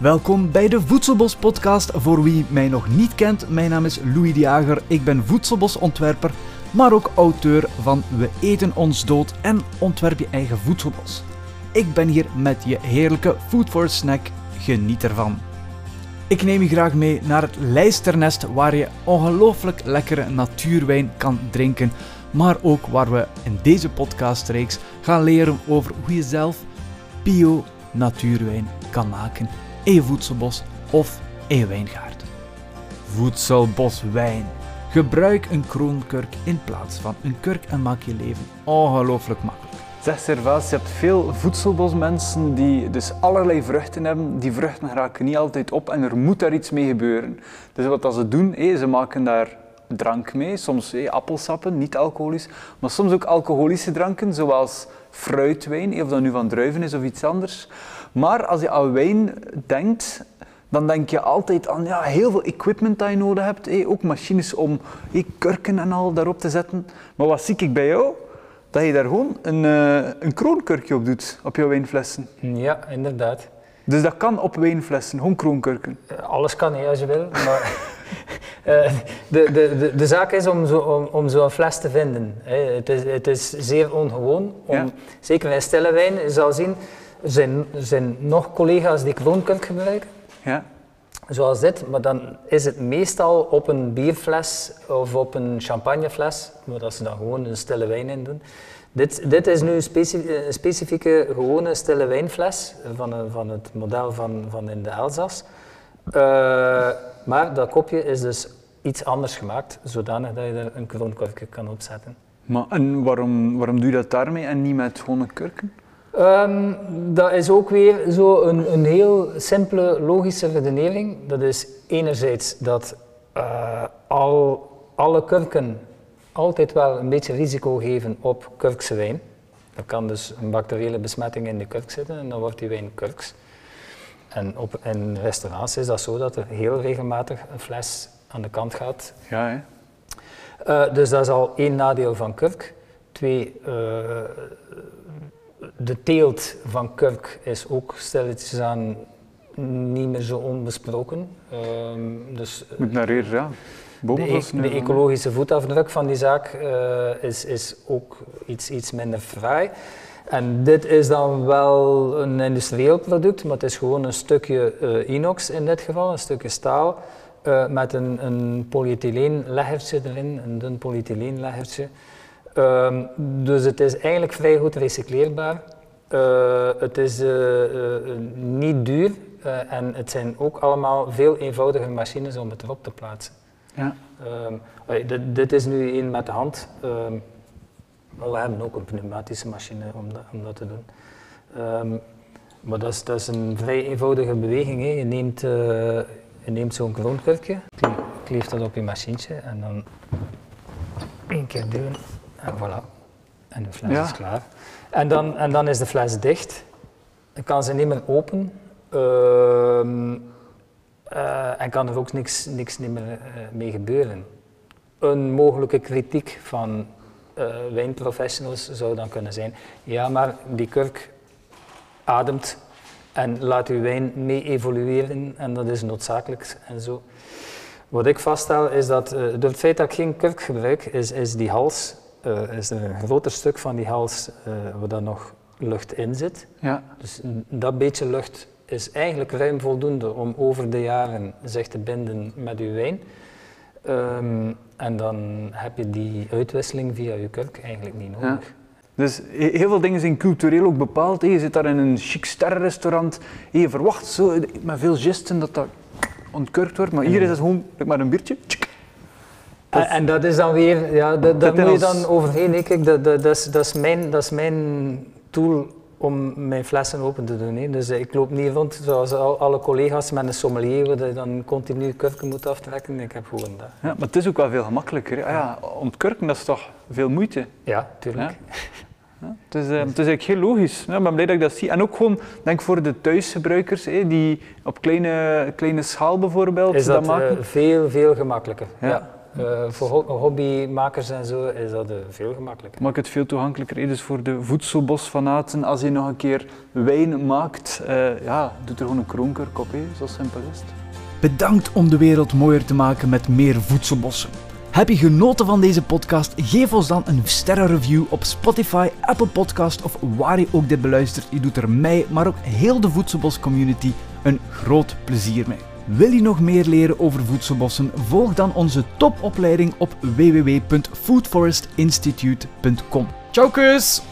Welkom bij de Voedselbos podcast. Voor wie mij nog niet kent, mijn naam is Louis de. Ik ben voedselbosontwerper, maar ook auteur van We eten ons dood en ontwerp je eigen voedselbos. Ik ben hier met je heerlijke food for snack. Geniet ervan. Ik neem je graag mee naar het Lijsternest waar je ongelooflijk lekkere natuurwijn kan drinken, maar ook waar we in deze podcastreeks gaan leren over hoe je zelf bio natuurwijn kan maken in je voedselbos of in je wijngaard. Voedselboswijn. Gebruik een kroonkurk in plaats van een kurk en maak je leven ongelooflijk makkelijk. Zeg Servaas, je hebt veel voedselbosmensen die dus allerlei vruchten hebben. Die vruchten raken niet altijd op en er moet daar iets mee gebeuren. Dus wat ze doen, ze maken daar drank mee. Soms appelsappen, niet alcoholisch. Maar soms ook alcoholische dranken, zoals fruitwijn, of dat nu van druiven is of iets anders. Maar als je aan wijn denkt, dan denk je altijd aan ja, heel veel equipment dat je nodig hebt. ook machines om kurken en al daarop te zetten. Maar wat zie ik bij jou? Dat je daar gewoon een, uh, een kroonkurkje op doet, op jouw wijnflessen. Ja, inderdaad. Dus dat kan op wijnflessen, gewoon kroonkurken? Eh, alles kan, hè, als je wil. Maar uh, de, de, de, de, zaak is om zo'n om, om zo fles te vinden. Hè. Het, is, het is zeer ongewoon. Om, Zeker in stille wijn, je zal zien, zijn, er zijn nog collega's die kroonkurk gebruiken. Ja. Zoals dit, maar dan is het meestal op een bierfles of op een champagnefles, maar dat ze dan gewoon een stille wijn in doen. Dit, dit is nu een specifieke, gewone stille wijnfles van, van het model van, van in de Elzas. Uh, maar dat kopje is dus iets anders gemaakt, zodanig dat je er een kroonkurkje kan opzetten. Maar en waarom, waarom doe je dat daarmee en niet met gewone kurken? Um, dat is ook weer zo een, een heel simpele logische redenering. Dat is enerzijds dat uh, al, alle kurken altijd wel een beetje risico geven op kurkse wijn. Er kan dus een bacteriële besmetting in de kurk zitten en dan wordt die wijn kurks. En op, in restaurants is dat zo dat er heel regelmatig een fles aan de kant gaat. Ja, hè? Uh, dus dat is al één nadeel van kurk. Twee, uh, de teelt van kurk is ook stilletjes aan niet meer zo onbesproken. Um, dus, Moet naar hier, ja. De, e de, ecologische voetafdruk van die zaak uh, is, is ook iets, iets minder fraai. En dit is dan wel een industrieel product, maar het is gewoon een stukje uh, inox in dit geval, een stukje staal, uh, met een, een polyethyleenleggertje erin, een dun polyethyleenleggertje. Um, dus het is eigenlijk vrij goed recycleerbaar. Uh, het is niet duur en het zijn ook allemaal veel eenvoudige machines om het erop te plaatsen. Ja. Um, dit, dit, is nu één met de hand. Um, we hebben ook een pneumatische machine om dat, om dat te doen. Um, maar dat is, dat is, een vrij eenvoudige beweging. Hè. Je neemt, uh, je neemt zo'n kroonkurkje, kleeft dat op je machientje en dan één keer duwen en voilà. En de fles is klaar. En dan, en dan is de fles dicht. Dan kan ze niet meer open. Uh, uh, en kan er ook niks, niks meer uh, mee gebeuren. Een mogelijke kritiek van uh, wijnprofessionals zou dan kunnen zijn, ja maar die kurk ademt en laat uw wijn mee evolueren en dat is noodzakelijk en zo. Wat ik vaststel is dat uh, door het feit dat ik geen kurk gebruik, is, is die hals, uh, is er een groter stuk van die hals waar dan nog lucht in zit. Ja. Dus dat beetje lucht is eigenlijk ruim voldoende om over de jaren zich te binden met uw wijn. Um, en dan heb je die uitwisseling via je kurk eigenlijk niet nodig. Ja. Dus heel veel dingen zijn cultureel ook bepaald. Je zit daar in een chic sterrenrestaurant. Je verwacht zo met veel gesten dat dat ontkurkt wordt. Maar hier is het gewoon maar een biertje. En, en, dat is dan weer, ja, dat, daar moet je dan overheen. Ik, dat, dat, dat, is, dat, is mijn, dat is mijn tool om mijn flessen open te doen. Hè. Dus eh, ik loop niet rond zoals al, alle collega's met een sommelier, waar je dan continu kurken moet aftrekken. Ik heb gewoon dat. Ja, maar het is ook wel veel gemakkelijker. Ah, ja, ontkurken, dat is toch veel moeite? Ja, tuurlijk. Ja? het, is, uh, het is eigenlijk heel logisch. Ja, ik ben blij dat ik dat zie. En ook gewoon, denk voor de thuisgebruikers, die op kleine, kleine schaal bijvoorbeeld is dat, maken. Uh, veel, veel gemakkelijker. Ja. Uh, voor hobbymakers en zo is dat uh, veel gemakkelijker. Maakt het veel toegankelijker. Dus voor de voedselbosfanaten, als je nog een keer wijn maakt, uh, ja, doe er gewoon een kroonkurk op, hè. zo simpel is het. Bedankt om de wereld mooier te maken met meer voedselbossen. Heb je genoten van deze podcast? Geef ons dan een sterrenreview op Spotify, Apple Podcast of waar je ook dit beluistert. Je doet er mij, maar ook heel de Voedselbos community een groot plezier mee. Wil je nog meer leren over voedselbossen? Volg dan onze topopleiding op www.foodforestinstitute.com. Ciao kus!